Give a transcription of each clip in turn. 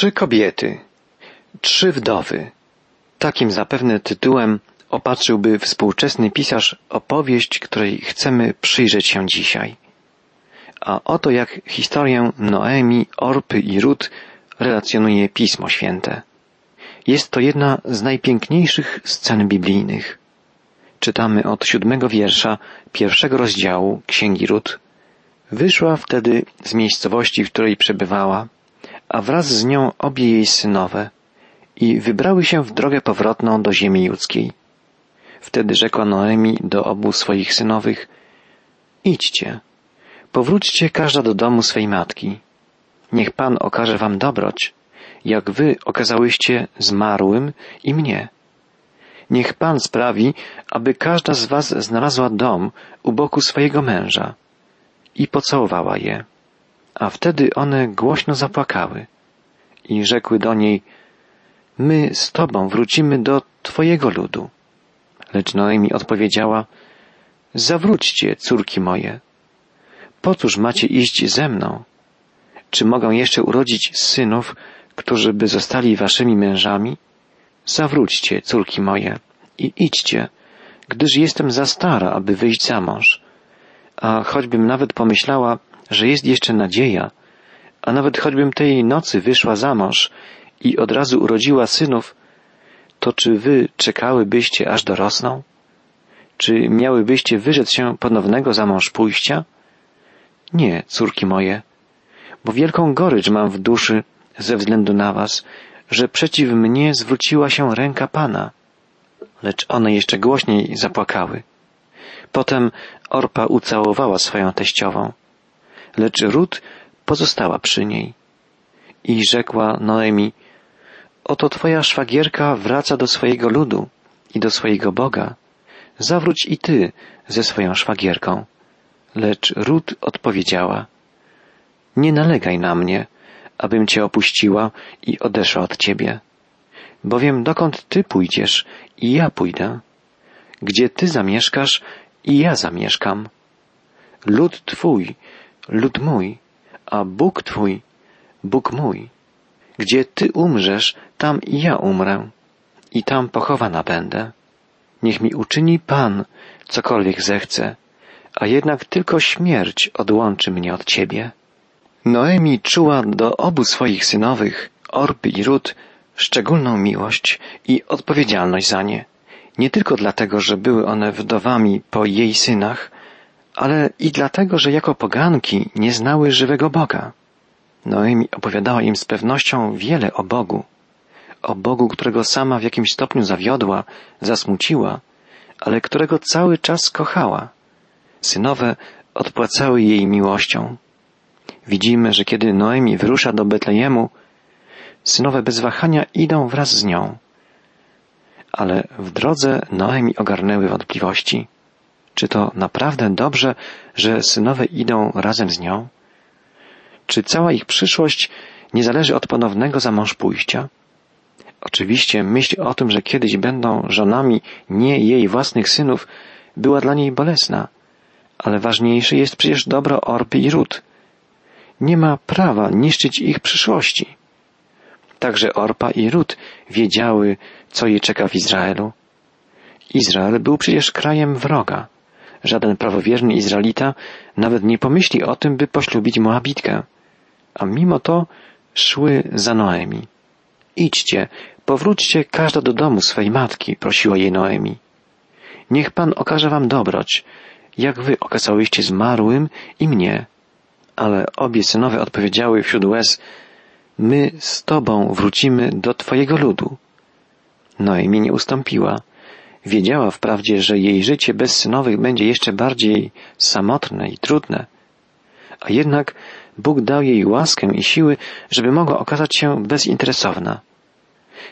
Trzy kobiety, trzy wdowy. Takim zapewne tytułem opatrzyłby współczesny pisarz opowieść, której chcemy przyjrzeć się dzisiaj. A oto jak historię Noemi, Orpy i Rut relacjonuje Pismo Święte. Jest to jedna z najpiękniejszych scen biblijnych. Czytamy od siódmego wiersza pierwszego rozdziału Księgi Rut. Wyszła wtedy z miejscowości, w której przebywała, a wraz z nią obie jej synowe i wybrały się w drogę powrotną do ziemi judzkiej. Wtedy rzekła Noemi do obu swoich synowych, idźcie, powróćcie każda do domu swej matki. Niech Pan okaże wam dobroć, jak wy okazałyście zmarłym i mnie. Niech Pan sprawi, aby każda z was znalazła dom u boku swojego męża. I pocałowała je. A wtedy one głośno zapłakały i rzekły do niej, my z Tobą wrócimy do Twojego ludu. Lecz Noemi odpowiedziała, zawróćcie, córki moje. Po cóż macie iść ze mną? Czy mogę jeszcze urodzić synów, którzy by zostali waszymi mężami? Zawróćcie, córki moje, i idźcie, gdyż jestem za stara, aby wyjść za mąż. A choćbym nawet pomyślała, że jest jeszcze nadzieja, a nawet choćbym tej nocy wyszła za mąż i od razu urodziła synów, to czy wy czekałybyście aż dorosną? Czy miałybyście wyrzec się ponownego za mąż pójścia? Nie, córki moje, bo wielką gorycz mam w duszy ze względu na was, że przeciw mnie zwróciła się ręka Pana. Lecz one jeszcze głośniej zapłakały. Potem Orpa ucałowała swoją teściową, lecz Rut pozostała przy niej. I rzekła Noemi, oto twoja szwagierka wraca do swojego ludu i do swojego Boga. Zawróć i ty ze swoją szwagierką. Lecz Rut odpowiedziała, nie nalegaj na mnie, abym cię opuściła i odeszła od ciebie. Bowiem dokąd ty pójdziesz i ja pójdę. Gdzie ty zamieszkasz i ja zamieszkam. Lud twój, lud mój, a Bóg twój, Bóg mój. Gdzie ty umrzesz, tam i ja umrę i tam pochowana będę. Niech mi uczyni Pan cokolwiek zechce, a jednak tylko śmierć odłączy mnie od ciebie. Noemi czuła do obu swoich synowych, Orpy i Rut, szczególną miłość i odpowiedzialność za nie. Nie tylko dlatego, że były one wdowami po jej synach, ale i dlatego, że jako poganki nie znały żywego Boga. Noemi opowiadała im z pewnością wiele o Bogu, o Bogu, którego sama w jakimś stopniu zawiodła, zasmuciła, ale którego cały czas kochała. Synowe odpłacały jej miłością. Widzimy, że kiedy Noemi wyrusza do Betlejemu, synowe bez wahania idą wraz z nią. Ale w drodze Noemi ogarnęły wątpliwości. Czy to naprawdę dobrze, że synowe idą razem z nią? Czy cała ich przyszłość nie zależy od ponownego za mąż pójścia? Oczywiście myśl o tym, że kiedyś będą żonami nie jej własnych synów, była dla niej bolesna, ale ważniejsze jest przecież dobro Orpy i Rut. Nie ma prawa niszczyć ich przyszłości. Także Orpa i Rut wiedziały, co je czeka w Izraelu. Izrael był przecież krajem wroga. Żaden prawowierny Izraelita nawet nie pomyśli o tym, by poślubić Moabitkę. A mimo to szły za Noemi. Idźcie, powróćcie każda do domu swej matki, prosiła jej Noemi. Niech Pan okaże wam dobroć, jak wy okazałyście zmarłym i mnie. Ale obie synowe odpowiedziały wśród łez, my z Tobą wrócimy do Twojego ludu. Noemi nie ustąpiła. Wiedziała wprawdzie, że jej życie bez synowych będzie jeszcze bardziej samotne i trudne. A jednak Bóg dał jej łaskę i siły, żeby mogła okazać się bezinteresowna.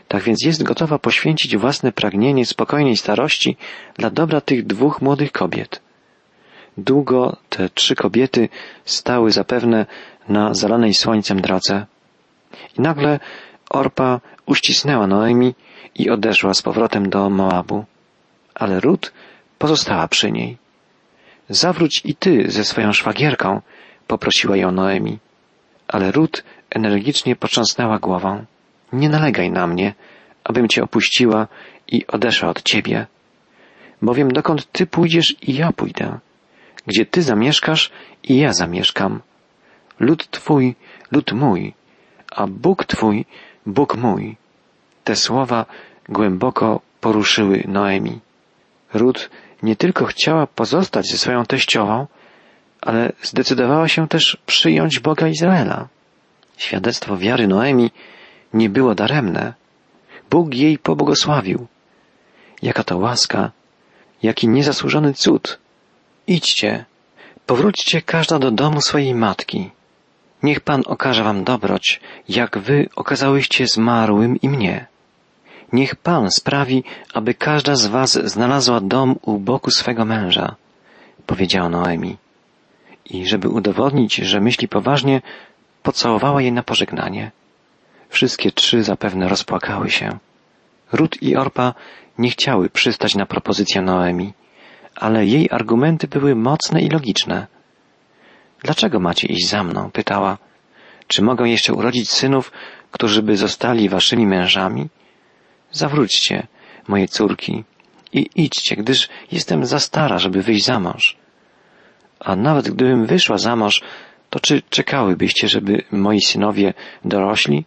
Tak więc jest gotowa poświęcić własne pragnienie spokojnej starości dla dobra tych dwóch młodych kobiet. Długo te trzy kobiety stały zapewne na zalanej słońcem drodze. I nagle Orpa uścisnęła Noemi i odeszła z powrotem do Moabu. Ale Rut pozostała przy niej. Zawróć i ty ze swoją szwagierką, poprosiła ją Noemi. Ale Rut energicznie potrząsnęła głową. Nie nalegaj na mnie, abym cię opuściła i odeszła od ciebie. Bowiem dokąd ty pójdziesz i ja pójdę. Gdzie ty zamieszkasz i ja zamieszkam. Lud twój, lud mój, a Bóg twój, Bóg mój. Te słowa głęboko poruszyły Noemi. Rut nie tylko chciała pozostać ze swoją teściową, ale zdecydowała się też przyjąć Boga Izraela. Świadectwo wiary Noemi nie było daremne. Bóg jej pobłogosławił. Jaka to łaska, jaki niezasłużony cud. Idźcie, powróćcie każda do domu swojej matki. Niech Pan okaże wam dobroć, jak wy okazałyście zmarłym i mnie. Niech Pan sprawi, aby każda z was znalazła dom u boku swego męża, powiedziała Noemi. I żeby udowodnić, że myśli poważnie, pocałowała jej na pożegnanie. Wszystkie trzy zapewne rozpłakały się. Rut i Orpa nie chciały przystać na propozycję Noemi, ale jej argumenty były mocne i logiczne. Dlaczego macie iść za mną? pytała. Czy mogę jeszcze urodzić synów, którzy by zostali waszymi mężami? Zawróćcie, moje córki, i idźcie, gdyż jestem za stara, żeby wyjść za mąż. A nawet gdybym wyszła za mąż, to czy czekałybyście, żeby moi synowie dorośli?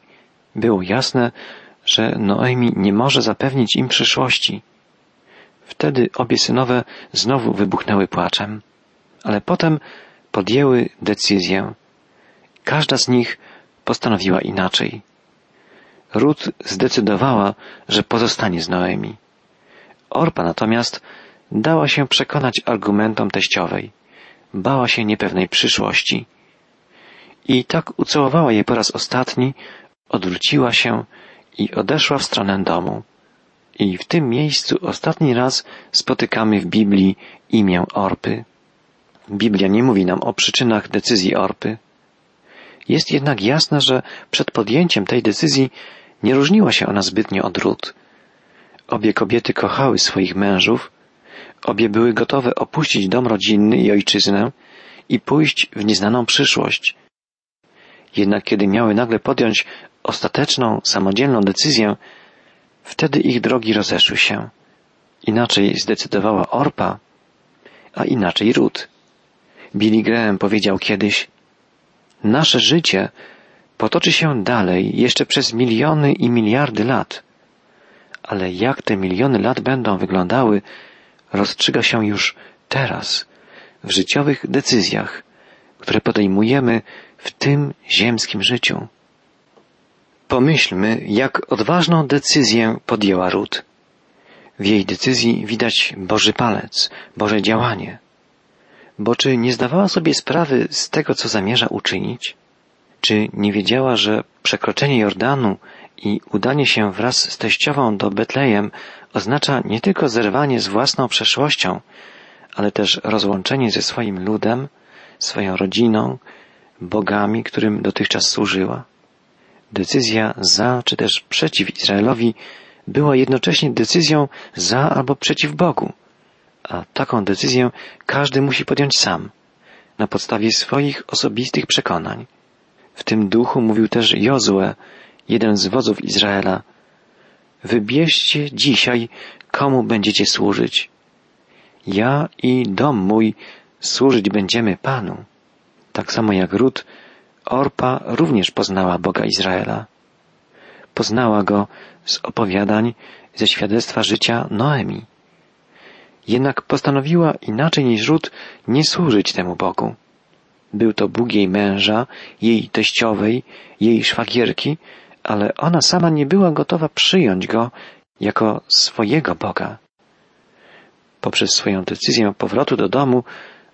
Było jasne, że Noemi nie może zapewnić im przyszłości. Wtedy obie synowe znowu wybuchnęły płaczem, ale potem podjęły decyzję. Każda z nich postanowiła inaczej. Ruth zdecydowała, że pozostanie z Noemi. Orpa natomiast dała się przekonać argumentom teściowej. Bała się niepewnej przyszłości. I tak ucałowała je po raz ostatni, odwróciła się i odeszła w stronę domu. I w tym miejscu ostatni raz spotykamy w Biblii imię Orpy. Biblia nie mówi nam o przyczynach decyzji Orpy. Jest jednak jasne, że przed podjęciem tej decyzji nie różniła się ona zbytnio od Rut. Obie kobiety kochały swoich mężów, obie były gotowe opuścić dom rodzinny i ojczyznę i pójść w nieznaną przyszłość. Jednak kiedy miały nagle podjąć ostateczną, samodzielną decyzję, wtedy ich drogi rozeszły się. Inaczej zdecydowała Orpa, a inaczej Rut. Billy Graham powiedział kiedyś, nasze życie potoczy się dalej jeszcze przez miliony i miliardy lat. Ale jak te miliony lat będą wyglądały, rozstrzyga się już teraz, w życiowych decyzjach, które podejmujemy w tym ziemskim życiu. Pomyślmy, jak odważną decyzję podjęła Rut. W jej decyzji widać Boży palec, Boże działanie. Bo czy nie zdawała sobie sprawy z tego, co zamierza uczynić? Czy nie wiedziała, że przekroczenie Jordanu i udanie się wraz z teściową do Betlejem oznacza nie tylko zerwanie z własną przeszłością, ale też rozłączenie ze swoim ludem, swoją rodziną, bogami, którym dotychczas służyła? Decyzja za czy też przeciw Izraelowi była jednocześnie decyzją za albo przeciw Bogu. A taką decyzję każdy musi podjąć sam, na podstawie swoich osobistych przekonań. W tym duchu mówił też Jozue, jeden z wodzów Izraela. Wybierzcie dzisiaj, komu będziecie służyć. Ja i dom mój służyć będziemy Panu. Tak samo jak Rut, Orpa również poznała Boga Izraela. Poznała go z opowiadań, ze świadectwa życia Noemi. Jednak postanowiła inaczej niż Rut nie służyć temu Bogu. Był to Bóg jej męża, jej teściowej, jej szwagierki, ale ona sama nie była gotowa przyjąć go jako swojego Boga. Poprzez swoją decyzję powrotu do domu,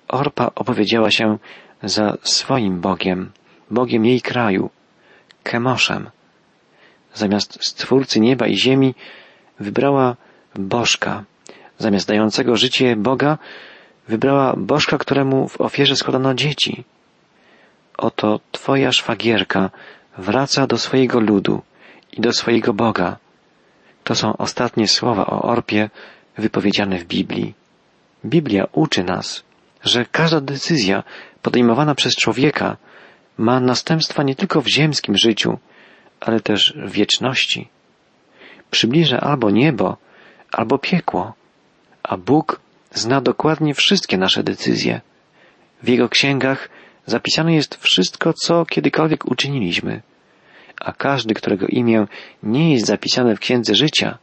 Orpa opowiedziała się za swoim Bogiem, Bogiem jej kraju, Kemoszem. Zamiast Stwórcy nieba i ziemi wybrała Bożka. Zamiast dającego życie Boga wybrała Bożka, któremu w ofierze składano dzieci. Oto Twoja szwagierka wraca do swojego ludu i do swojego Boga. To są ostatnie słowa o Orpie wypowiedziane w Biblii. Biblia uczy nas, że każda decyzja podejmowana przez człowieka ma następstwa nie tylko w ziemskim życiu, ale też w wieczności. Przybliża albo niebo, albo piekło, a Bóg zna dokładnie wszystkie nasze decyzje. W Jego księgach zapisane jest wszystko, co kiedykolwiek uczyniliśmy, a każdy, którego imię nie jest zapisane w księdze życia,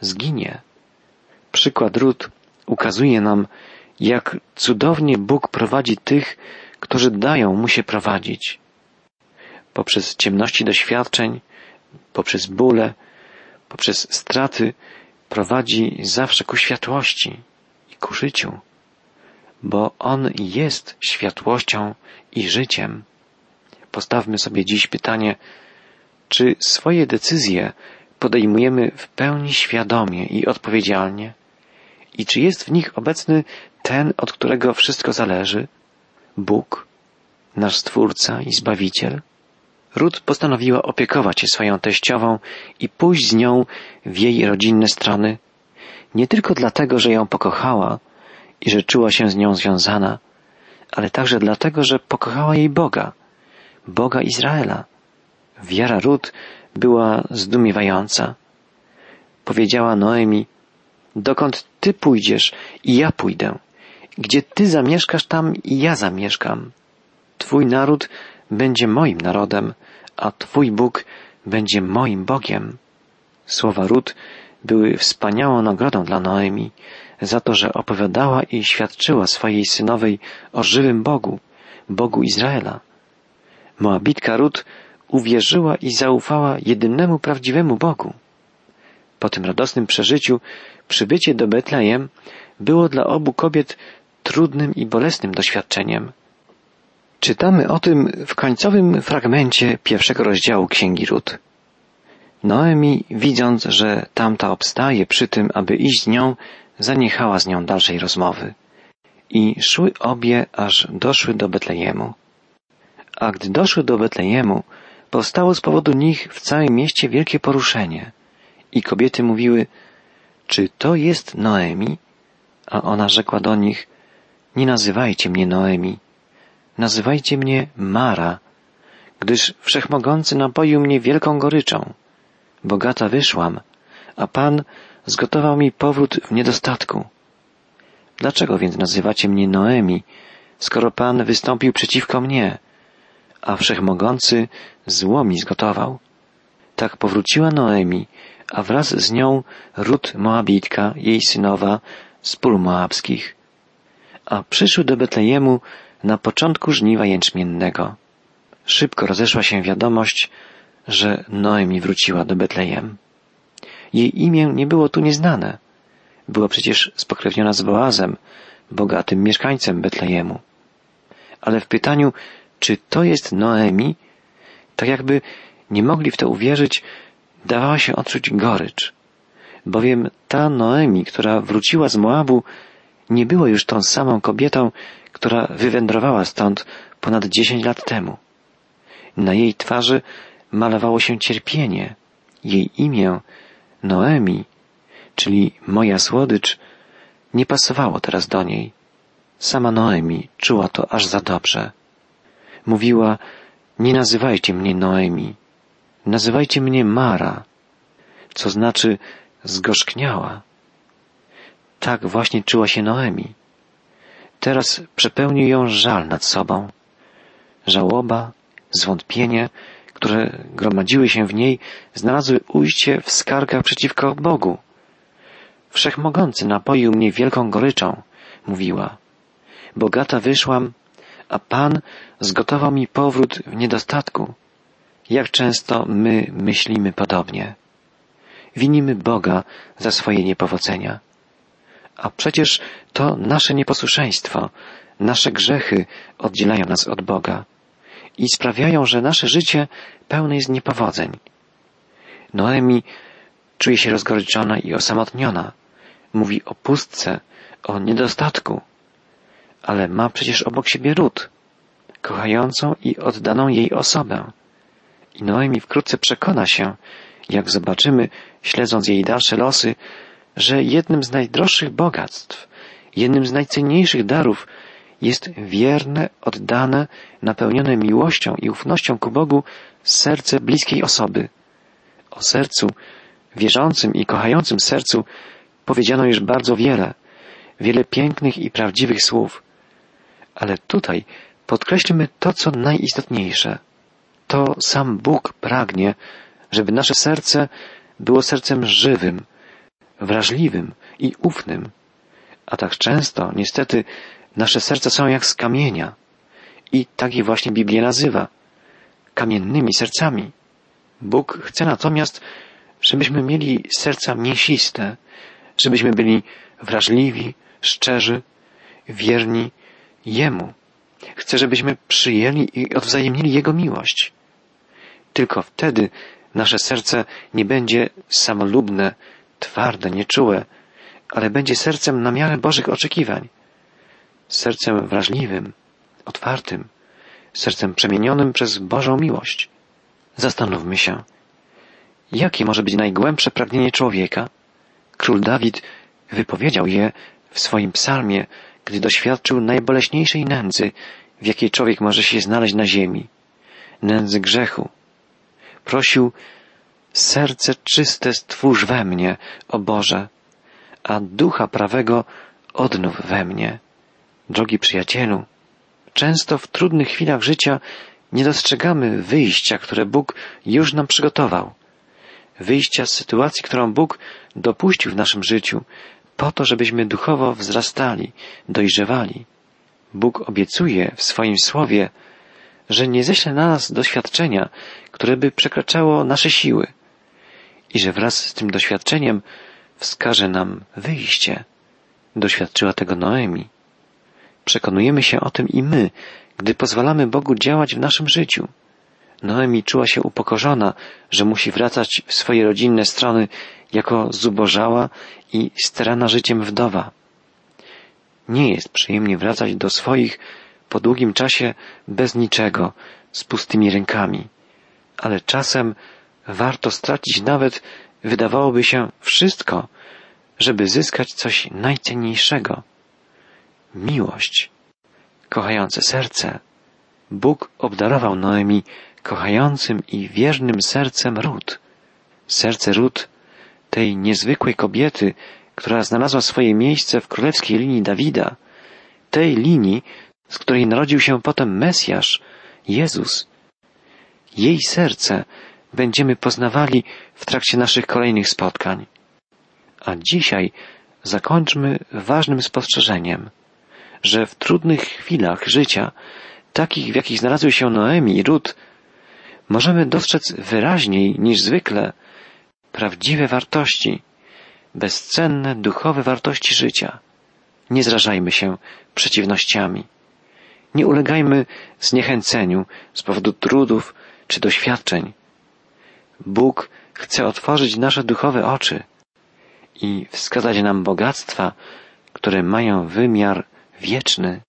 zginie. Przykład Rut ukazuje nam, jak cudownie Bóg prowadzi tych, którzy dają mu się prowadzić. Poprzez ciemności doświadczeń, poprzez bóle, poprzez straty prowadzi zawsze ku światłości i ku życiu, bo On jest światłością i życiem. Postawmy sobie dziś pytanie, czy swoje decyzje podejmujemy w pełni świadomie i odpowiedzialnie? I czy jest w nich obecny ten, od którego wszystko zależy? Bóg, nasz Stwórca i Zbawiciel? Rut postanowiła opiekować się swoją teściową i pójść z nią w jej rodzinne strony, nie tylko dlatego, że ją pokochała i że czuła się z nią związana, ale także dlatego, że pokochała jej Boga, Boga Izraela. Wiara Rut była zdumiewająca. Powiedziała Noemi, dokąd ty pójdziesz i ja pójdę. Gdzie ty zamieszkasz, tam i ja zamieszkam. Twój naród będzie moim narodem, a Twój Bóg będzie moim Bogiem. Słowa Rut były wspaniałą nagrodą dla Noemi za to, że opowiadała i świadczyła swojej synowej o żywym Bogu, Bogu Izraela. Moabitka Rut uwierzyła i zaufała jedynemu prawdziwemu Bogu. Po tym radosnym przeżyciu przybycie do Betlejem było dla obu kobiet trudnym i bolesnym doświadczeniem. Czytamy o tym w końcowym fragmencie pierwszego rozdziału Księgi Rut. Noemi, widząc, że tamta obstaje przy tym, aby iść z nią, zaniechała z nią dalszej rozmowy. I szły obie, aż doszły do Betlejemu. A gdy doszły do Betlejemu, powstało z powodu nich w całym mieście wielkie poruszenie. I kobiety mówiły, czy to jest Noemi? A ona rzekła do nich, nie nazywajcie mnie Noemi, nazywajcie mnie Mara, gdyż Wszechmogący napoił mnie wielką goryczą. Bogata wyszłam, a Pan zgotował mi powrót w niedostatku. Dlaczego więc nazywacie mnie Noemi, skoro Pan wystąpił przeciwko mnie, a Wszechmogący zło mi zgotował? Tak powróciła Noemi, a wraz z nią Rut Moabitka, jej synowa, z pól moabskich. A przyszły do Betlejemu na początku żniwa jęczmiennego. Szybko rozeszła się wiadomość, że Noemi wróciła do Betlejem. Jej imię nie było tu nieznane. Była przecież spokrewniona z Boazem, bogatym mieszkańcem Betlejemu. Ale w pytaniu, czy to jest Noemi, tak jakby nie mogli w to uwierzyć, dawała się odczuć gorycz. Bowiem ta Noemi, która wróciła z Moabu, nie była już tą samą kobietą, która wywędrowała stąd ponad dziesięć lat temu. Na jej twarzy malowało się cierpienie. Jej imię, Noemi, czyli moja słodycz, nie pasowało teraz do niej. Sama Noemi czuła to aż za dobrze. Mówiła, nie nazywajcie mnie Noemi, nazywajcie mnie Mara, co znaczy zgorzkniała. Tak właśnie czuła się Noemi. Teraz przepełnił ją żal nad sobą. Żałoba, zwątpienie, które gromadziły się w niej, znalazły ujście w skargach przeciwko Bogu. Wszechmogący napoił mnie wielką goryczą, mówiła. Bogata wyszłam, a Pan zgotował mi powrót w niedostatku. Jak często my myślimy podobnie. Winimy Boga za swoje niepowodzenia. A przecież to nasze nieposłuszeństwo, nasze grzechy oddzielają nas od Boga i sprawiają, że nasze życie pełne jest niepowodzeń. Noemi czuje się rozgoryczona i osamotniona. Mówi o pustce, o niedostatku. Ale ma przecież obok siebie ród, kochającą i oddaną jej osobę. I Noemi wkrótce przekona się, jak zobaczymy, śledząc jej dalsze losy, że jednym z najdroższych bogactw, jednym z najcenniejszych darów, jest wierne, oddane, napełnione miłością i ufnością ku Bogu serce bliskiej osoby. O sercu, wierzącym i kochającym sercu powiedziano już bardzo wiele, wiele pięknych i prawdziwych słów. Ale tutaj podkreślmy to, co najistotniejsze. To sam Bóg pragnie, żeby nasze serce było sercem żywym, wrażliwym i ufnym. A tak często, niestety, nasze serca są jak z kamienia. I tak je właśnie Biblia nazywa. Kamiennymi sercami. Bóg chce natomiast, żebyśmy mieli serca mięsiste, żebyśmy byli wrażliwi, szczerzy, wierni Jemu. Chce, żebyśmy przyjęli i odwzajemnili Jego miłość. Tylko wtedy nasze serce nie będzie samolubne, twarde, nieczułe, ale będzie sercem na miarę Bożych oczekiwań. Sercem wrażliwym, otwartym, sercem przemienionym przez Bożą miłość. Zastanówmy się, jakie może być najgłębsze pragnienie człowieka? Król Dawid wypowiedział je w swoim psalmie, gdy doświadczył najboleśniejszej nędzy, w jakiej człowiek może się znaleźć na ziemi, nędzy grzechu. Prosił, serce czyste stwórz we mnie, o Boże, a ducha prawego odnów we mnie. Drogi przyjacielu, często w trudnych chwilach życia nie dostrzegamy wyjścia, które Bóg już nam przygotował. Wyjścia z sytuacji, którą Bóg dopuścił w naszym życiu, po to, żebyśmy duchowo wzrastali, dojrzewali. Bóg obiecuje w swoim słowie, że nie ześle na nas doświadczenia, które by przekraczało nasze siły i że wraz z tym doświadczeniem wskaże nam wyjście. Doświadczyła tego Noemi. Przekonujemy się o tym i my, gdy pozwalamy Bogu działać w naszym życiu. Noemi czuła się upokorzona, że musi wracać w swoje rodzinne strony jako zubożała i starana życiem wdowa. Nie jest przyjemnie wracać do swoich po długim czasie bez niczego, z pustymi rękami, ale czasem warto stracić nawet, wydawałoby się, wszystko, żeby zyskać coś najcenniejszego. Miłość, kochające serce. Bóg obdarował Noemi kochającym i wiernym sercem Ród. Serce Ród, tej niezwykłej kobiety, która znalazła swoje miejsce w królewskiej linii Dawida, tej linii, z której narodził się potem Mesjasz, Jezus. Jej serce będziemy poznawali w trakcie naszych kolejnych spotkań. A dzisiaj zakończmy ważnym spostrzeżeniem, że w trudnych chwilach życia, takich w jakich znalazły się Noemi i Rut, możemy dostrzec wyraźniej niż zwykle prawdziwe wartości, bezcenne duchowe wartości życia. Nie zrażajmy się przeciwnościami. Nie ulegajmy zniechęceniu z powodu trudów czy doświadczeń. Bóg chce otworzyć nasze duchowe oczy i wskazać nam bogactwa, które mają wymiar wieczny.